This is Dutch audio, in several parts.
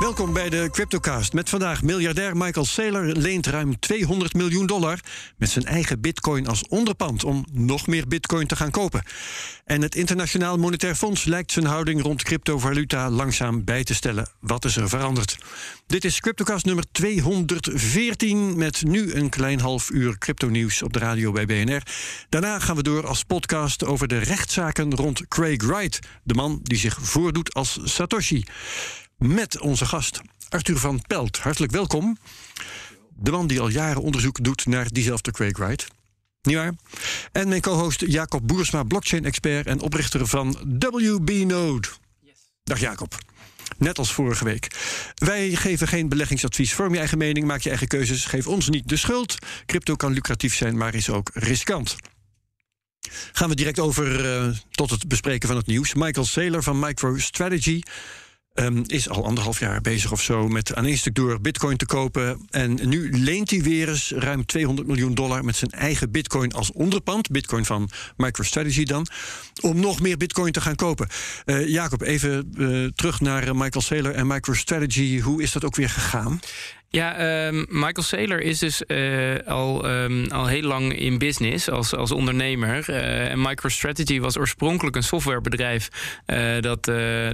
Welkom bij de Cryptocast. Met vandaag miljardair Michael Saylor leent ruim 200 miljoen dollar met zijn eigen bitcoin als onderpand om nog meer bitcoin te gaan kopen. En het Internationaal Monetair Fonds lijkt zijn houding rond cryptovaluta langzaam bij te stellen. Wat is er veranderd? Dit is Cryptocast nummer 214 met nu een klein half uur crypto-nieuws op de radio bij BNR. Daarna gaan we door als podcast over de rechtszaken rond Craig Wright, de man die zich voordoet als Satoshi met onze gast Arthur van Pelt. Hartelijk welkom. De man die al jaren onderzoek doet naar diezelfde Craig Wright. Niet waar? En mijn co-host Jacob Boersma, blockchain-expert en oprichter van WB Node. Dag Jacob. Net als vorige week. Wij geven geen beleggingsadvies. Vorm je eigen mening, maak je eigen keuzes. Geef ons niet de schuld. Crypto kan lucratief zijn, maar is ook riskant. Gaan we direct over uh, tot het bespreken van het nieuws. Michael Saylor van MicroStrategy Um, is al anderhalf jaar bezig of zo met aan één stuk door bitcoin te kopen. En nu leent hij weer eens ruim 200 miljoen dollar met zijn eigen bitcoin als onderpand. Bitcoin van MicroStrategy dan. Om nog meer bitcoin te gaan kopen. Uh, Jacob, even uh, terug naar Michael Saylor en MicroStrategy. Hoe is dat ook weer gegaan? Ja, um, Michael Saylor is dus uh, al, um, al heel lang in business als, als ondernemer. Uh, en MicroStrategy was oorspronkelijk een softwarebedrijf uh, dat,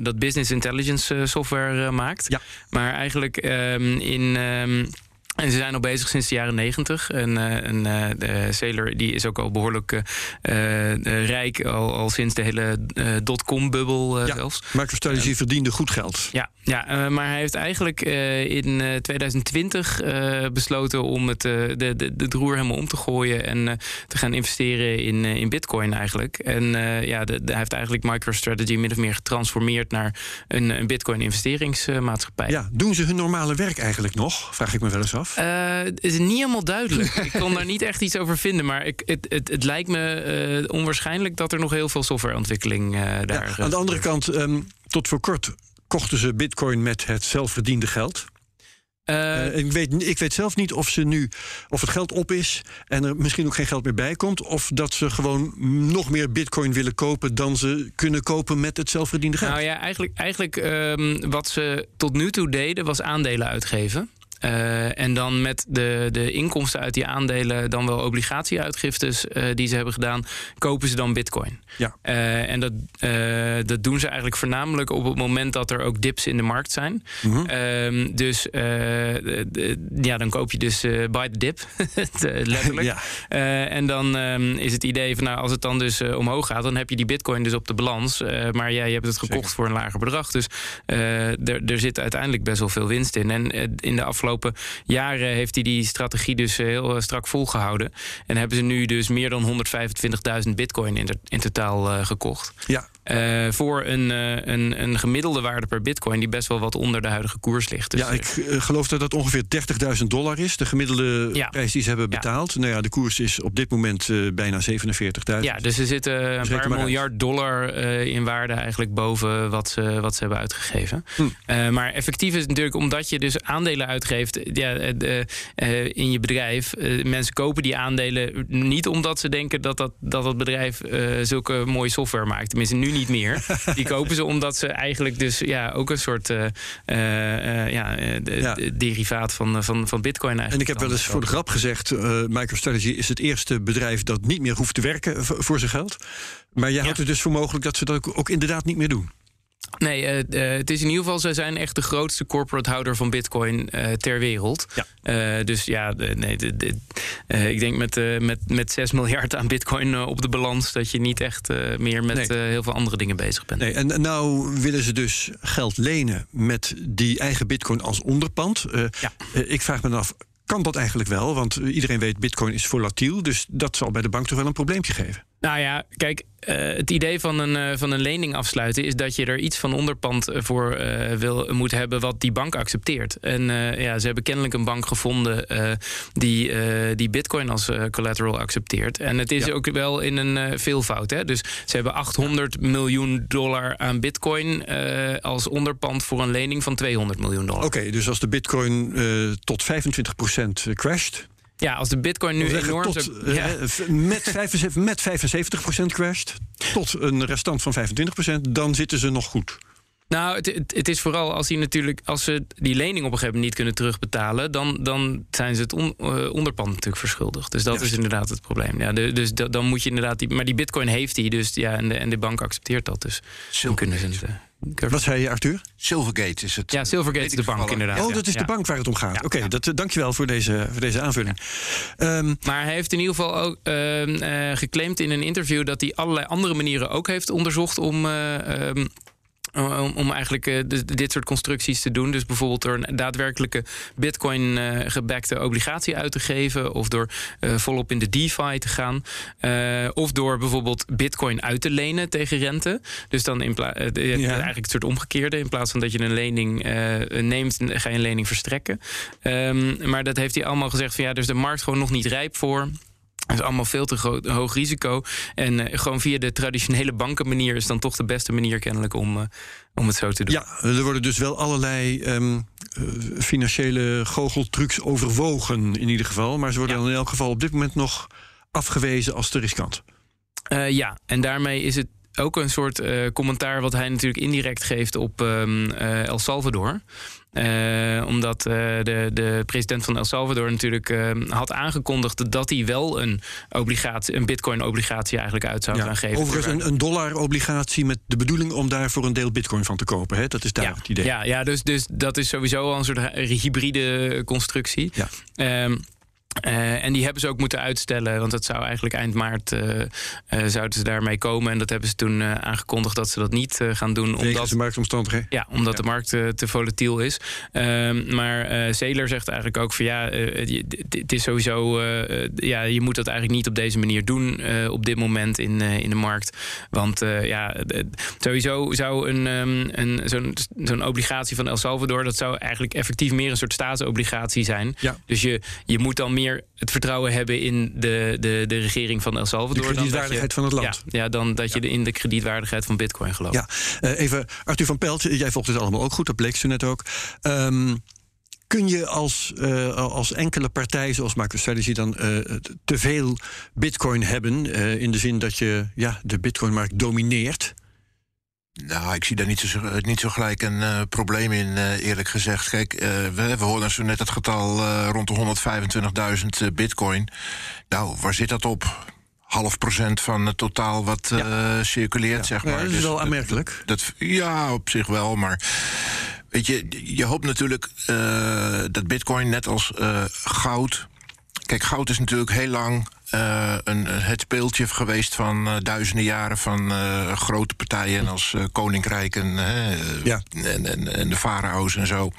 dat business intelligence software maakt. Ja. Maar eigenlijk um, in. En ze zijn al bezig sinds de jaren negentig. En, en uh, de Sailor die is ook al behoorlijk uh, rijk, al, al sinds de hele dotcom-bubbel ja, zelfs. MicroStrategy verdiende goed geld. Ja, ja maar hij heeft eigenlijk in 2020 besloten om het, de, de, de, roer helemaal om te gooien en te gaan investeren in, in bitcoin eigenlijk. En ja, de, de, hij heeft eigenlijk MicroStrategy min of meer getransformeerd naar een, een bitcoin investeringsmaatschappij. Ja, doen ze hun normale werk eigenlijk nog? Vraag ik me wel eens af. Uh, het is niet helemaal duidelijk. ik kon daar niet echt iets over vinden. Maar ik, het, het, het lijkt me uh, onwaarschijnlijk dat er nog heel veel softwareontwikkeling uh, daar. Ja, aan de andere kant, um, tot voor kort kochten ze Bitcoin met het zelfverdiende geld. Uh, ik, weet, ik weet zelf niet of ze nu of het geld op is en er misschien ook geen geld meer bij komt, of dat ze gewoon nog meer bitcoin willen kopen dan ze kunnen kopen met het zelfverdiende geld. Nou ja, eigenlijk, eigenlijk um, wat ze tot nu toe deden was aandelen uitgeven. Uh, en dan met de, de inkomsten uit die aandelen, dan wel obligatieuitgiftes uh, die ze hebben gedaan, kopen ze dan bitcoin. Ja. Uh, en dat, dat doen ze eigenlijk voornamelijk op het moment dat er ook dips in de markt zijn. Mm -hmm. dus ja, dan koop je dus buy the dip, letterlijk. ja. en dan um, is het idee van nou, als het dan dus omhoog gaat, dan heb je die bitcoin dus op de balans. maar ja, je hebt het gekocht Zeker. voor een lager bedrag. Dus er, er zit uiteindelijk best wel veel winst in. En in de afgelopen afgelopen jaren heeft hij die strategie dus eh, heel strak volgehouden. En hebben ze nu dus meer dan 125.000 bitcoin in, in totaal uh, gekocht. Ja. Uh, voor een, uh, een, een gemiddelde waarde per bitcoin die best wel wat onder de huidige koers ligt. Dus ja, ik uh, geloof dat dat ongeveer 30.000 dollar is. De gemiddelde ja. prijs die ze hebben betaald. Ja. Nou ja, de koers is op dit moment bijna 47.000. Ja, dus er zitten een paar miljard uit. dollar in waarde eigenlijk boven wat ze, wat ze hebben uitgegeven. Hm. maar effectief is het natuurlijk omdat je dus aandelen uitgeeft ja, in je bedrijf. mensen kopen die aandelen niet omdat ze denken dat dat, dat het bedrijf zulke mooie software maakt. Tenminste, nu niet meer. Die kopen ze omdat ze eigenlijk dus ja, ook een soort uh, uh, ja, de, ja. De derivaat van, van, van bitcoin eigenlijk. En ik heb wel eens voor de grap gezegd... MicroStrategy is het eerste bedrijf dat niet meer hoeft te werken voor zijn geld. Maar jij houdt het dus voor mogelijk dat ze dat ook, ook inderdaad niet meer doen. Nee, uh, uh, het is in ieder geval, zij zijn echt de grootste corporate houder van Bitcoin uh, ter wereld. Ja. dus ja, nee, de, ik denk met, met, met 6 miljard aan Bitcoin op de balans dat je niet echt meer met nee. heel veel andere dingen bezig bent. Nee, en nou willen ze dus geld lenen met die eigen Bitcoin als onderpand. Ja. ik vraag me dan af. Kan dat eigenlijk wel? Want iedereen weet, Bitcoin is volatiel. Dus dat zal bij de bank toch wel een probleempje geven. Nou ja, kijk, uh, het idee van een, uh, van een lening afsluiten is dat je er iets van onderpand voor uh, wil, moet hebben wat die bank accepteert. En ja, ze hebben kennelijk een bank gevonden die, die Bitcoin als collateral accepteert. En het is ja. ook wel in een veelvoud. Hè? Dus ze hebben 800 ja. miljoen dollar aan Bitcoin als onderpand voor een lening van 200 miljoen dollar. Oké, okay, dus als de Bitcoin tot 25% crasht Ja, als de bitcoin nu enorm... Tot, ja. eh, met, 75, met 75% crasht, tot een restant van 25%, dan zitten ze nog goed. Nou, het, het, het is vooral als, die natuurlijk, als ze die lening op een gegeven moment niet kunnen terugbetalen, dan, dan zijn ze het on- eh, onderpand natuurlijk verschuldigd. Dus dat Juist. is inderdaad het probleem. Ja, de- dus da- dan moet je inderdaad die. Maar die bitcoin heeft hij, dus ja, en de, en de bank accepteert dat. Dus dan kunnen ze het. Wat zei je, Arthur? Silvergate is het. Ja, Silvergate is de bank, inderdaad. Oh, dat is Ja. de bank waar het om gaat. Ja, Oké, dat, eh, dankjewel voor deze, voor deze aanvulling. Ehm, Maar hij heeft in ieder geval ook ehm, eh, geclaimd in een interview dat hij allerlei andere manieren ook heeft onderzocht om. eh, ehm, om, om eigenlijk eh, de- dit soort constructies te doen. Dus bijvoorbeeld door een daadwerkelijke bitcoin-gebackte obligatie uit te geven. Of door eh, volop in de DeFi te gaan. Eh, of door bijvoorbeeld bitcoin uit te lenen tegen rente. Dus dan in eh, Ja. eigenlijk het soort omgekeerde. In plaats van dat je een lening eh, neemt, ga je een lening verstrekken. Ehm, maar dat heeft hij allemaal gezegd van ja, dus de markt gewoon nog niet rijp voor. Het is allemaal veel te groot, hoog risico. En eh, gewoon via de traditionele bankenmanier is dan toch de beste manier kennelijk om, eh, om het zo te doen. ja, er worden dus wel allerlei ehm, eh, financiële goocheltrucs overwogen in ieder geval. Maar ze worden Ja. dan in elk geval op dit moment nog afgewezen als te riskant. Ja, en daarmee is het ook een soort eh, commentaar wat hij natuurlijk indirect geeft op ehm, eh, El Salvador. Eh, omdat de, de president van El Salvador natuurlijk eh, had aangekondigd dat hij wel een obligatie, een bitcoin-obligatie eigenlijk uit zou gaan geven. Overigens een, een dollar-obligatie met de bedoeling om daar voor een deel bitcoin van te kopen. Hè? Dat is daar ja, het idee. Ja, ja dus, dus dat is sowieso al een soort hybride constructie. Ja. Ehm, eh, en die hebben ze ook moeten uitstellen, want dat zou eigenlijk eind maart eh, eh, zouden ze daarmee komen. En dat hebben ze toen aangekondigd dat ze dat niet gaan doen. Omdat de marktomstandigheden. ja, omdat de markt te volatiel is. Ehm, maar Zeler zegt eigenlijk ook van ja, het is sowieso, ja, je moet dat eigenlijk niet op deze manier doen op dit moment in, in de markt. Want ja, sowieso zou een, ehm, een, zo'n, zo'n obligatie van El Salvador, dat zou eigenlijk effectief meer een soort staatsobligatie zijn. Ja. Dus je, je moet dan meer het vertrouwen hebben in de, de, de regering van El Salvador. De dan dat je- kredietwaardigheid van het land. Ja, ja dan dat je in de kredietwaardigheid van Bitcoin gelooft. Ja, eh, even Arthur van Pelt, jij volgt het allemaal ook goed, dat bleek zo net ook. Ehm, kun je als, eh, als enkele partij, zoals MicroStrategy, dan eh, te veel bitcoin hebben? in de zin dat je ja, de bitcoinmarkt domineert? Nou, ik zie daar niet zo, niet zo gelijk een eh, probleem in, eh, eerlijk gezegd. Kijk, eh, we, we hoorden zo net het getal eh, rond de 125.000 eh, bitcoin. Nou, waar zit dat op? Half procent van het totaal wat eh, circuleert, zeg maar. Ja, dat is Dus wel aanmerkelijk. Dat, ja, op zich wel, maar weet je, je hoopt natuurlijk eh, dat Bitcoin net als eh, goud. Kijk, goud is natuurlijk heel lang eh, een, het speeltje geweest van eh, duizenden jaren van eh, grote partijen als eh, koninkrijken eh, Ja. en, en, en de farao's en zo.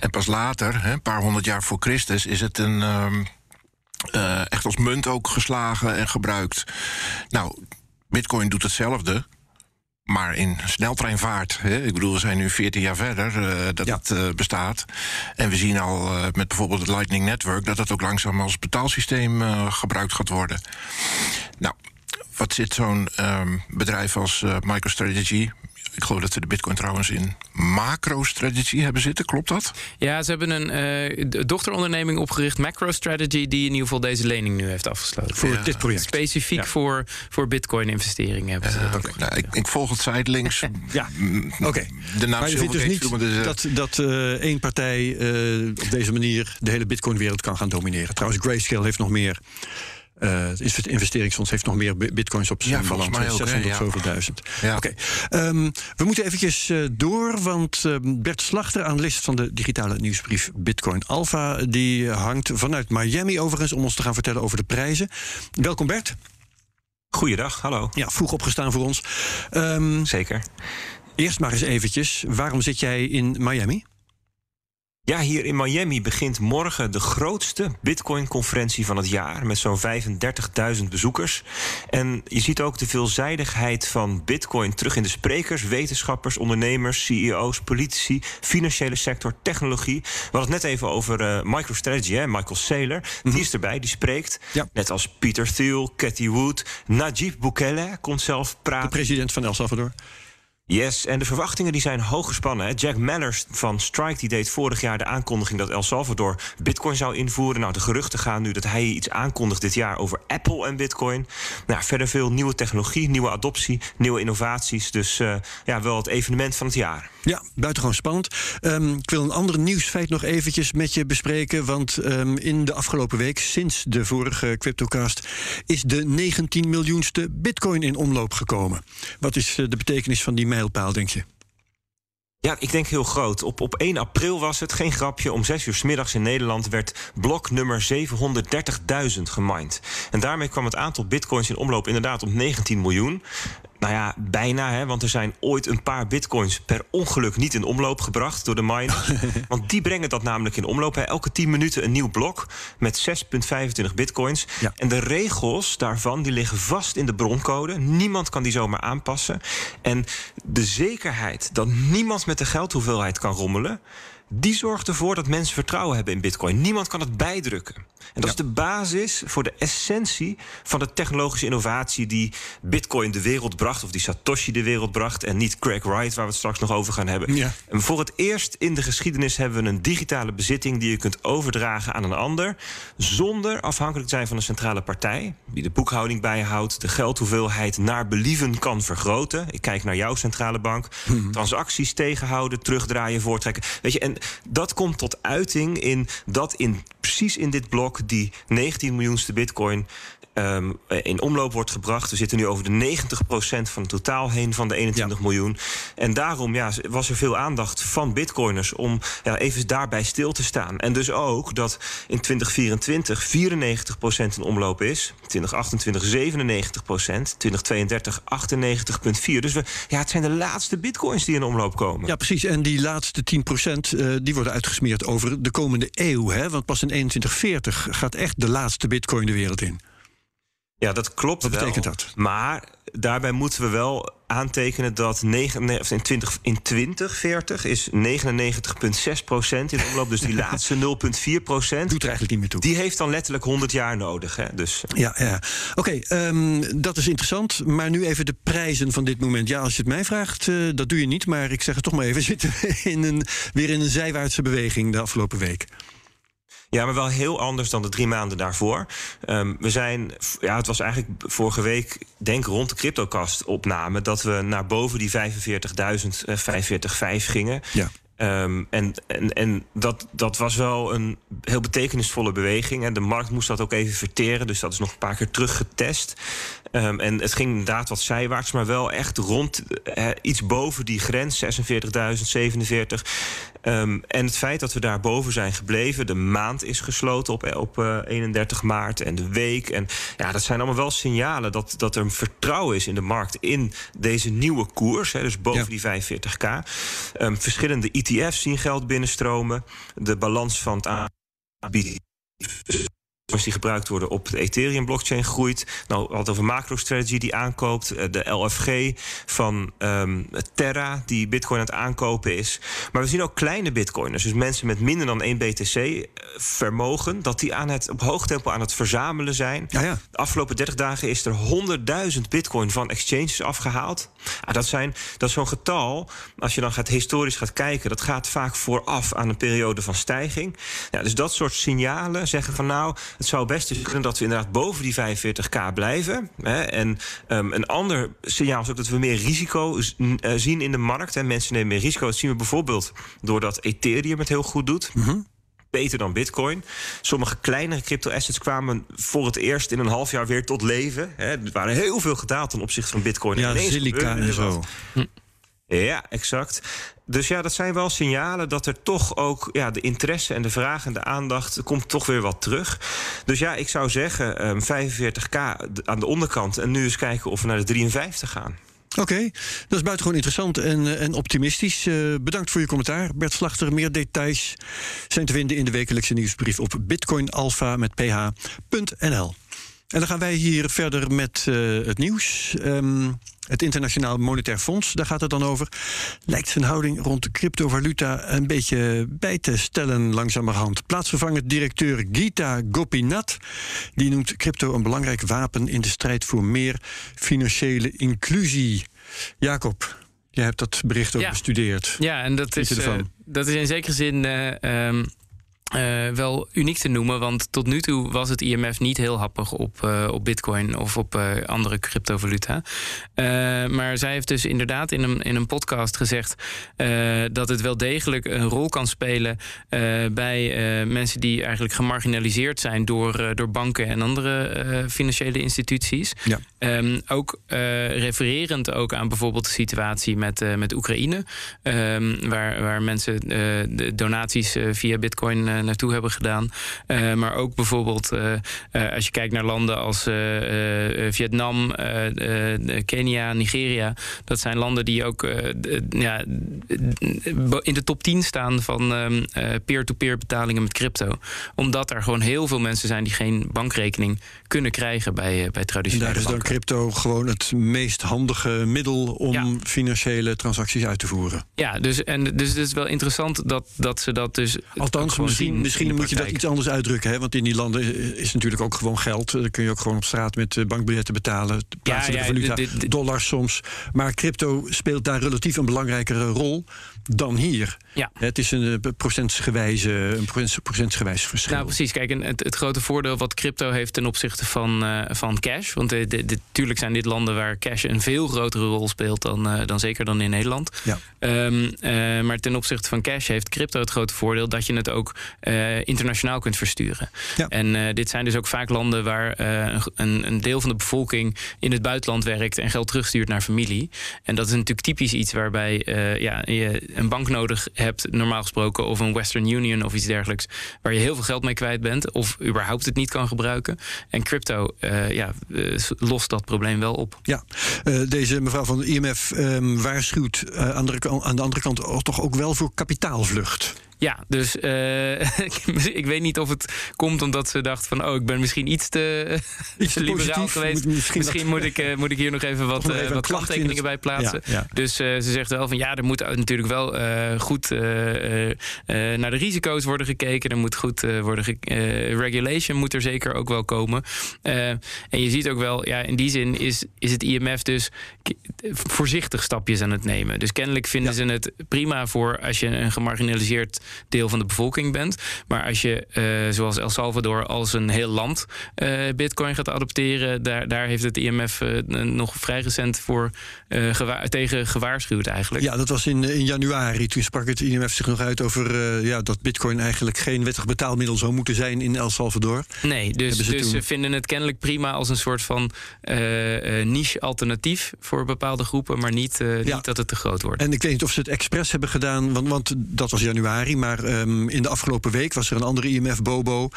En pas later, hè, een paar honderd jaar voor Christus, is het een. ehm, eh, echt als munt ook geslagen en gebruikt. Nou, Bitcoin doet hetzelfde. Maar in sneltreinvaart. Hè? Ik bedoel, we zijn nu 14 jaar verder eh, dat Ja. het eh, bestaat. En we zien al eh, met bijvoorbeeld het Lightning Network... dat het ook langzaam als betaalsysteem gebruikt gaat worden. Nou, wat zit zo'n ehm, bedrijf als MicroStrategy... Ik geloof dat ze de bitcoin trouwens in macro-strategy hebben zitten. Klopt dat? Ja, ze hebben een eh, dochteronderneming opgericht, MacroStrategy, die in ieder geval deze lening nu heeft afgesloten. Voor Ja. dit project. Specifiek Ja. voor, voor Bitcoin-investeringen hebben ze dat. Nou, ik, ik volg het zijdelings. Ja, Mm, oké. De naam Maar je vindt dus Silvergate niet viel me dus, eh, dat, dat eh, één partij eh, op deze manier de hele bitcoinwereld kan gaan domineren. Trouwens, Grayscale heeft nog meer. Eh, het investeringsfonds heeft nog meer bi- bitcoins op zijn Ja, balans. mij ook, hè, 600 ja. zoveel duizend. Ja. Oké, ehm, we moeten eventjes eh, door, want eh, Bert Slachter, analist van de digitale nieuwsbrief Bitcoin Alpha, die hangt vanuit Miami overigens om ons te gaan vertellen over de prijzen. Welkom Bert. Goeiedag, hallo. Ja, vroeg opgestaan voor ons. Ehm, Zeker. eerst maar eens eventjes, waarom zit jij in Miami? Ja, hier in Miami begint morgen de grootste Bitcoin-conferentie van het jaar. Met zo'n 35.000 bezoekers. En je ziet ook de veelzijdigheid van Bitcoin terug in de sprekers, wetenschappers, ondernemers, CEO's, politici, financiële sector, technologie. We hadden het net even over eh, MicroStrategy, hè, Michael Saylor. Die is erbij, die spreekt. Ja. Net als Peter Thiel, Cathy Wood. Najib Bukele komt zelf De praten. president van El Salvador. Yes, en de verwachtingen die zijn hoog gespannen. Jack Mallers van Strike die deed vorig jaar de aankondiging dat El Salvador Bitcoin zou invoeren. Nou, de geruchten gaan nu dat hij iets aankondigt dit jaar over Apple en Bitcoin. Nou, verder veel nieuwe technologie, nieuwe adoptie, nieuwe innovaties. Dus uh, ja, wel het evenement van het jaar. Ja, buitengewoon spannend. Um, ik wil een ander nieuwsfeit nog eventjes met je bespreken. Want um, in de afgelopen week, sinds de vorige CryptoCast, is de 19 miljoenste Bitcoin in omloop gekomen. Wat is uh, de betekenis van die denk je? Ja, ik denk heel groot. Op, op 1 april was het, geen grapje, om 6 uur s middags in Nederland werd blok nummer 730.000 gemined. En daarmee kwam het aantal bitcoins in omloop inderdaad op 19 miljoen. Nou ja, bijna, hè, want er zijn ooit een paar bitcoins per ongeluk niet in omloop gebracht door de miners. want die brengen dat namelijk in omloop. Hè. Elke 10 minuten een nieuw blok met 6,25 bitcoins. Ja. En de regels daarvan die liggen vast in de broncode. Niemand kan die zomaar aanpassen. En de zekerheid dat niemand met de geldhoeveelheid kan rommelen die zorgt ervoor dat mensen vertrouwen hebben in Bitcoin. Niemand kan het bijdrukken. En dat is de basis voor de essentie van de technologische innovatie die Bitcoin de wereld bracht, of die Satoshi de wereld bracht, en niet Craig Wright, waar we het straks nog over gaan hebben. Ja. En voor het eerst in de geschiedenis hebben we een digitale bezitting die je kunt overdragen aan een ander, zonder afhankelijk te zijn van een centrale partij, die de boekhouding bijhoudt, de geldhoeveelheid naar believen kan vergroten. Ik kijk naar jouw centrale bank. Hmm. Transacties tegenhouden, terugdraaien, voortrekken. Weet je, en dat komt tot uiting in dat in precies in dit blok die 19 miljoenste bitcoin um, in omloop wordt gebracht. We zitten nu over de 90% van het totaal heen van de 21 miljoen. En daarom ja, was er veel aandacht van bitcoiners om ja, even daarbij stil te staan. En dus ook dat in 2024 94% in omloop is. 2028 97% 2032 98,4. Dus we, ja, het zijn de laatste bitcoins die in omloop komen. Ja, precies. En die laatste 10% uh, die worden uitgesmeerd over de komende eeuw. Hè? Want pas in 2140 gaat echt de laatste bitcoin de wereld in. Ja, dat klopt Wat betekent wel. dat? Maar daarbij moeten we wel aantekenen dat 9, in, 20, in 2040 is 99,6 procent in omloop. Dus die laatste 0,4 procent. Doet er eigenlijk niet meer toe. Die heeft dan letterlijk 100 jaar nodig. Hè? Dus. Ja, ja. oké, okay, um, ehm, dat is interessant. Maar nu even de prijzen van dit moment. Ja, als je het mij vraagt, uh, dat doe je niet. Maar ik zeg het toch maar even. Zitten in een, weer in een zijwaartse beweging de afgelopen week. Ja, maar wel heel anders dan de drie maanden daarvoor. Um, we zijn, ja, het was eigenlijk vorige week, denk rond de CryptoCast opname, dat we naar boven die 45.000, uh, 45,5 gingen. Ja. Um, en en, en dat, dat was wel een heel betekenisvolle beweging. En de markt moest dat ook even verteren. Dus dat is nog een paar keer teruggetest. Um, en het ging inderdaad wat zijwaarts, maar wel echt rond uh, iets boven die grens, 46.000, 47. Um, en het feit dat we daar boven zijn gebleven, de maand is gesloten op, op uh, eh, 31 maart en de week. En ja, dat zijn allemaal wel signalen dat, dat er een vertrouwen is in de markt in deze nieuwe koers. Hè, dus boven die 45k. Um, verschillende ETF's zien geld binnenstromen. De balans van het aanbieden die gebruikt worden op de Ethereum blockchain groeit. Nou, wat over MacroStrategy die aankoopt. Eh, de LFG van um, Terra die Bitcoin aan het aankopen is. Maar we zien ook kleine Bitcoiners. Dus mensen met minder dan 1 BTC eh, vermogen. Dat die aan het, op hoog tempo aan het verzamelen zijn. Ja, ja. De afgelopen 30 dagen is er 100.000 Bitcoin van exchanges afgehaald. Ah, dat, zijn, dat is zo'n getal. Als je dan gaat historisch gaat kijken. Dat gaat vaak vooraf aan een periode van stijging. Ja, dus dat soort signalen zeggen van nou het zou best eens kunnen dat we inderdaad boven die 45k blijven. Hè. En um, een ander signaal is ook dat we meer risico uh, zien in de markt. En mensen nemen meer risico. Dat zien we bijvoorbeeld doordat Ethereum het heel goed doet. Mm -hmm beter dan Bitcoin. Sommige kleinere crypto-assets kwamen voor het eerst in een half jaar weer tot leven. Er waren heel veel gedaald ten opzichte van Bitcoin. Ja, silica en zo. Hm. Ja, exact. Dus ja, dat zijn wel signalen dat er toch ook ja, de interesse en de vraag en de aandacht komt toch weer wat terug. Dus ja, ik zou zeggen 45k ehm, aan de onderkant en nu eens kijken of we naar de 53 gaan. Oké, dat is buitengewoon interessant en, eh, en optimistisch. Uh, bedankt voor je commentaar. Bert Slachter, meer details zijn te vinden in de wekelijkse nieuwsbrief op bitcoinalpha met ph.nl. En dan gaan wij hier verder met uh, het nieuws. Um, het Internationaal Monetair Fonds, daar gaat het dan over. Lijkt zijn houding rond de cryptovaluta een beetje bij te stellen langzamerhand. Plaatsvervangend directeur Gita Gopinath die noemt crypto een belangrijk wapen in de strijd voor meer financiële inclusie. Jacob, Jij hebt dat bericht ook Ja. bestudeerd. Ja, en dat is, ervan? dat is in zekere zin eh, ehm, eh, wel uniek te noemen. Want tot nu toe was het IMF niet heel happig op, eh, op Bitcoin of op eh, andere cryptovaluta. Maar zij heeft dus inderdaad in een, in een podcast gezegd dat het wel degelijk een rol kan spelen bij mensen die eigenlijk gemarginaliseerd zijn door, door banken en andere financiële instituties. Ja. Ehm, ook refererend ook aan bijvoorbeeld de situatie met, met Oekraïne. ehm, waar, waar mensen de donaties via bitcoin naartoe hebben gedaan. Eh, maar ook bijvoorbeeld eh, eh, als je kijkt naar landen als eh, eh, Vietnam, eh, eh, Kenia, Nigeria. Dat zijn landen die ook eh, ja, in de top 10 staan van ehm, eh, peer-to-peer betalingen met crypto. Omdat er gewoon heel veel mensen zijn die geen bankrekening kunnen krijgen bij, eh, bij En traditionele daar is dan banken. crypto gewoon het meest handige middel om Ja. financiële transacties uit te voeren. Ja, dus, en, dus het is wel interessant dat, dat ze dat dus. Althans, zien misschien, moet je dat iets anders uitdrukken. Hè? Want in die landen is natuurlijk ook gewoon geld. Dan kun je ook gewoon op straat met eh, bankbiljetten betalen. Plaatselijke ja, valuta, dit- dit- dollars soms. Maar crypto speelt daar relatief een belangrijkere rol dan hier. Ja. Het is een eh, procentsgewijze, een procentsgewijs verschil. Nou, precies. Kijk, en het, het grote voordeel wat crypto heeft ten opzichte van, eh, van cash. Want eh, natuurlijk zijn dit landen waar cash een veel grotere rol speelt dan, eh, dan zeker dan in Nederland. Ja. Ehm, eh, maar ten opzichte van cash heeft crypto het grote voordeel dat je het ook eh, internationaal kunt versturen. Ja. En eh, dit zijn dus ook vaak landen waar eh, een, een deel van de bevolking in het buitenland werkt en geld terugstuurt naar familie. En dat is natuurlijk typisch iets waarbij ja, je een bank nodig hebt, normaal gesproken, of een Western Union of iets dergelijks, waar je heel veel geld mee kwijt bent, of überhaupt het niet kan gebruiken. En crypto ja, lost dat probleem wel op. Ja, deze mevrouw van de IMF ehm, waarschuwt aan, de, aan de andere kant toch ook wel voor kapitaalvlucht. Ja, dus eh, ik weet niet of het komt omdat ze dacht van... oh, ik ben misschien iets te, Iets te liberaal. Moet- geweest. misschien moet, ik, eh, moet ik hier nog even wat, nog eh, even wat kanttekeningen het- bij plaatsen. Ja, ja. Dus ze zegt wel van ja, er moet natuurlijk wel goed naar de risico's worden gekeken. Er moet goed worden ge- regulation moet er zeker ook wel komen. En je ziet ook wel, ja, in die zin is, is het IMF dus voorzichtig stapjes aan het nemen. Dus kennelijk vinden ze het prima voor als je een gemarginaliseerd deel van de bevolking bent. Maar als je, eh, zoals El Salvador, als een heel land eh, Bitcoin gaat adopteren, daar, daar heeft het IMF eh, nog vrij recent voor gewa- tegen gewaarschuwd eigenlijk. Ja, dat was in, in januari. Toen sprak het IMF zich nog uit over ja, dat bitcoin eigenlijk geen wettig betaalmiddel zou moeten zijn in El Salvador. Nee, dus, ze dus toen- ze vinden het kennelijk prima als een soort van niche-alternatief voor bepaalde groepen, maar niet, Ja. niet dat het te groot wordt. En ik weet niet of ze het expres hebben gedaan, want, want dat was januari. Maar ehm, in de afgelopen week was er een andere IMF-bobo.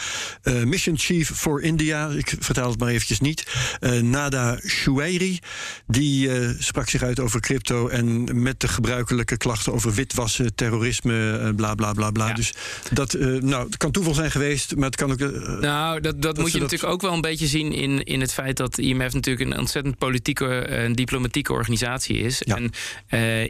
eh, Mission Chief for India, ik vertaal het maar eventjes niet. eh, Nada Shuairi, die eh, sprak zich uit over crypto... en met de gebruikelijke klachten over witwassen, terrorisme, bla bla bla bla. Ja. Dus dat, nou, het kan toeval zijn geweest, maar het kan ook... Nou, dat, dat, moet je dat- natuurlijk ook wel een beetje zien in, in het feit dat IMF natuurlijk een ontzettend politieke en diplomatieke organisatie is. Ja. En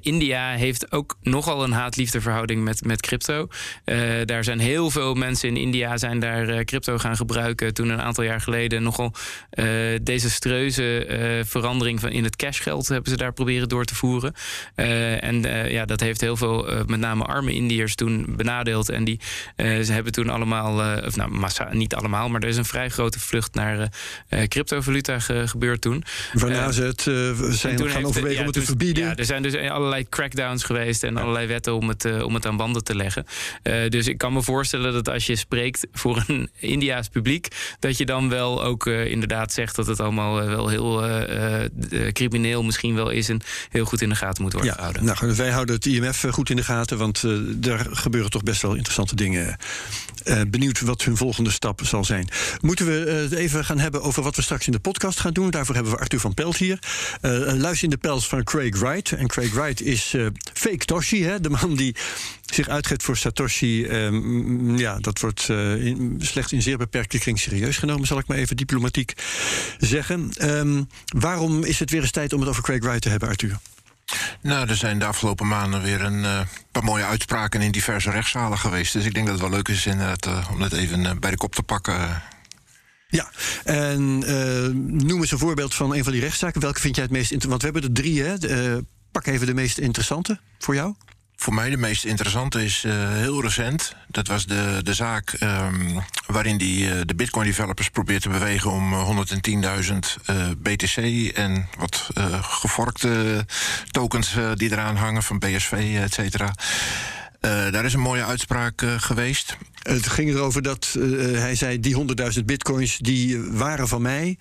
India heeft ook nogal een haat-liefdeverhouding met, met crypto. Eh, daar zijn heel veel mensen in India zijn daar eh, crypto gaan gebruiken. Toen een aantal jaar geleden nogal eh, desastreuze verandering van in het cashgeld hebben ze daar proberen door te voeren. En ja, dat heeft heel veel, met name arme Indiërs, toen benadeeld. En die ze hebben toen allemaal, of nou, massa, niet allemaal, maar er is een vrij grote vlucht naar cryptovaluta ge- gebeurd toen. waarna ze het zijn toen gaan overwegen ja, om het te toen- verbieden. Ja, er zijn dus allerlei crackdowns geweest en allerlei wetten om het, om het aan banden te leggen. Eh, dus ik kan me voorstellen dat als je spreekt voor een Indiaas publiek, dat je dan wel ook eh, inderdaad zegt dat het allemaal eh, wel heel crimineel misschien wel is en heel goed in de gaten moet worden Ja, gehouden. nou, wij houden het IMF goed in de gaten, want daar gebeuren toch best wel interessante dingen. Benieuwd wat hun volgende stap zal zijn. Moeten we het even gaan hebben over wat we straks in de podcast gaan doen? Daarvoor hebben we Arthur van Pelt hier. Eh een luis in de pels van Craig Wright. En Craig Wright is fake Toshi, hè, de man die zich uitgeeft voor Satoshi. Eh, mm, ja, dat wordt eh, in, slechts in zeer beperkte kring serieus genomen, zal ik maar even diplomatiek zeggen. Ehm, waarom is het weer eens tijd om het over Craig Wright te hebben, Arthur? Nou, er zijn de afgelopen maanden weer een eh, paar mooie uitspraken in diverse rechtszalen geweest. Dus ik denk dat het wel leuk is inderdaad, eh, om het even bij de kop te pakken. Ja, en noem eens een voorbeeld van een van die rechtszaken. Welke vind jij het meest interessant? Want we hebben er drie, hè? Pak even de meest interessante voor jou. Voor mij de meest interessante is uh, heel recent. Dat was de, de zaak um, waarin die, uh, de Bitcoin developers probeert te bewegen om 110.000 uh, BTC en wat gevorkte tokens die eraan hangen van BSV, et cetera. Daar is een mooie uitspraak geweest. Het ging erover dat uh, hij zei: die 100.000 bitcoins die waren van mij.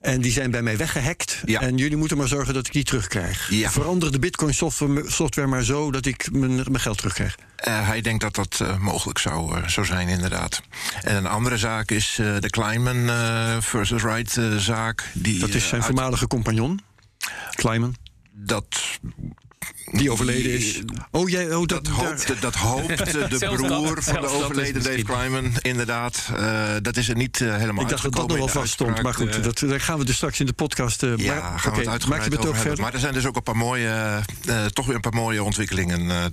En die zijn bij mij weggehackt. Ja. En jullie moeten maar zorgen dat ik die terugkrijg. Ja. Verander de bitcoin software, software maar zo dat ik mijn, mijn geld terugkrijg. Uh, hij denkt dat dat uh, mogelijk zou, uh, zou zijn, inderdaad. En een andere zaak is de Kleinman versus Wright zaak. Die, dat is zijn voormalige compagnon, Kleinman. Dat die overleden is. Oh, jij, oh, dat, dat, hoopt, dat hoopt de broer van de overleden Dave Kleiman, inderdaad. Uh, dat is er niet uh, helemaal Ik dacht dat dat nog wel vast stond, maar goed, uh, dat, daar gaan we dus straks in de podcast... ja, maar, gaan okay, we het maak je het ook verder. Maar er zijn dus ook een paar mooie, toch weer een paar mooie ontwikkelingen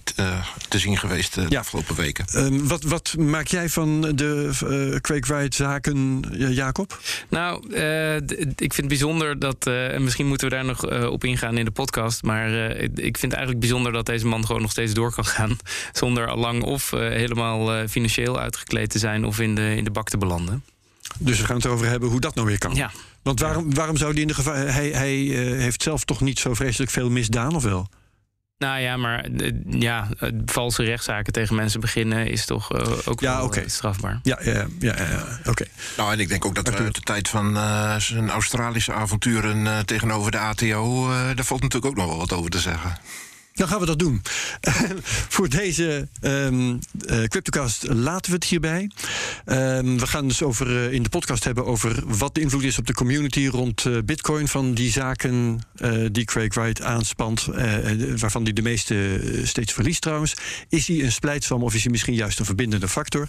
te zien geweest de ja. afgelopen weken. Ehm, wat, wat maak jij van de uh, Quake-zaken, Jacob? Nou, ik vind het bijzonder dat, en misschien moeten we daar nog op ingaan in de podcast, maar ik vind het eigenlijk bijzonder dat deze man gewoon nog steeds door kan gaan. Zonder lang of uh, helemaal uh, financieel uitgekleed te zijn of in de, in de bak te belanden. Dus we gaan het erover hebben hoe dat nou weer kan. Ja. Want waarom, waarom zou die in de gevaar. Hij, hij uh, heeft zelf toch niet zo vreselijk veel misdaan, of wel? Nou ja, maar ja, valse rechtszaken tegen mensen beginnen is toch uh, ook ja, wel okay. strafbaar. Ja, ja, ja, ja oké. Nou, en ik denk ook dat uit de tijd van uh, zijn Australische avonturen uh, tegenover de ATO, daar valt natuurlijk ook nog wel wat over te zeggen. Dan gaan we dat doen. Voor deze um, uh, CryptoCast laten we het hierbij. Um, we gaan dus over, uh, in de podcast hebben over wat de invloed is op de community rond uh, Bitcoin. Van die zaken die Craig Wright aanspant, waarvan hij de meeste steeds verliest trouwens. Is hij een splijtswam of is hij misschien juist een verbindende factor?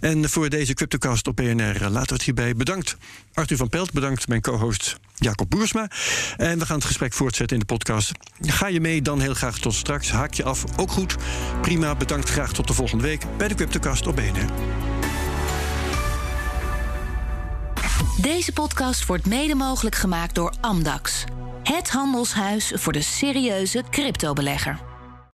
En voor deze CryptoCast op PNR laten we het hierbij. Bedankt Arthur van Pelt, bedankt mijn co-host Jacob Boersma. En we gaan het gesprek voortzetten in de podcast. Ga je mee, dan heel graag tot straks. Haak je af, ook goed. Prima, bedankt. Graag tot de volgende week bij de Cryptocast op BNR. Deze podcast wordt mede mogelijk gemaakt door Amdax. Het handelshuis voor de serieuze cryptobelegger.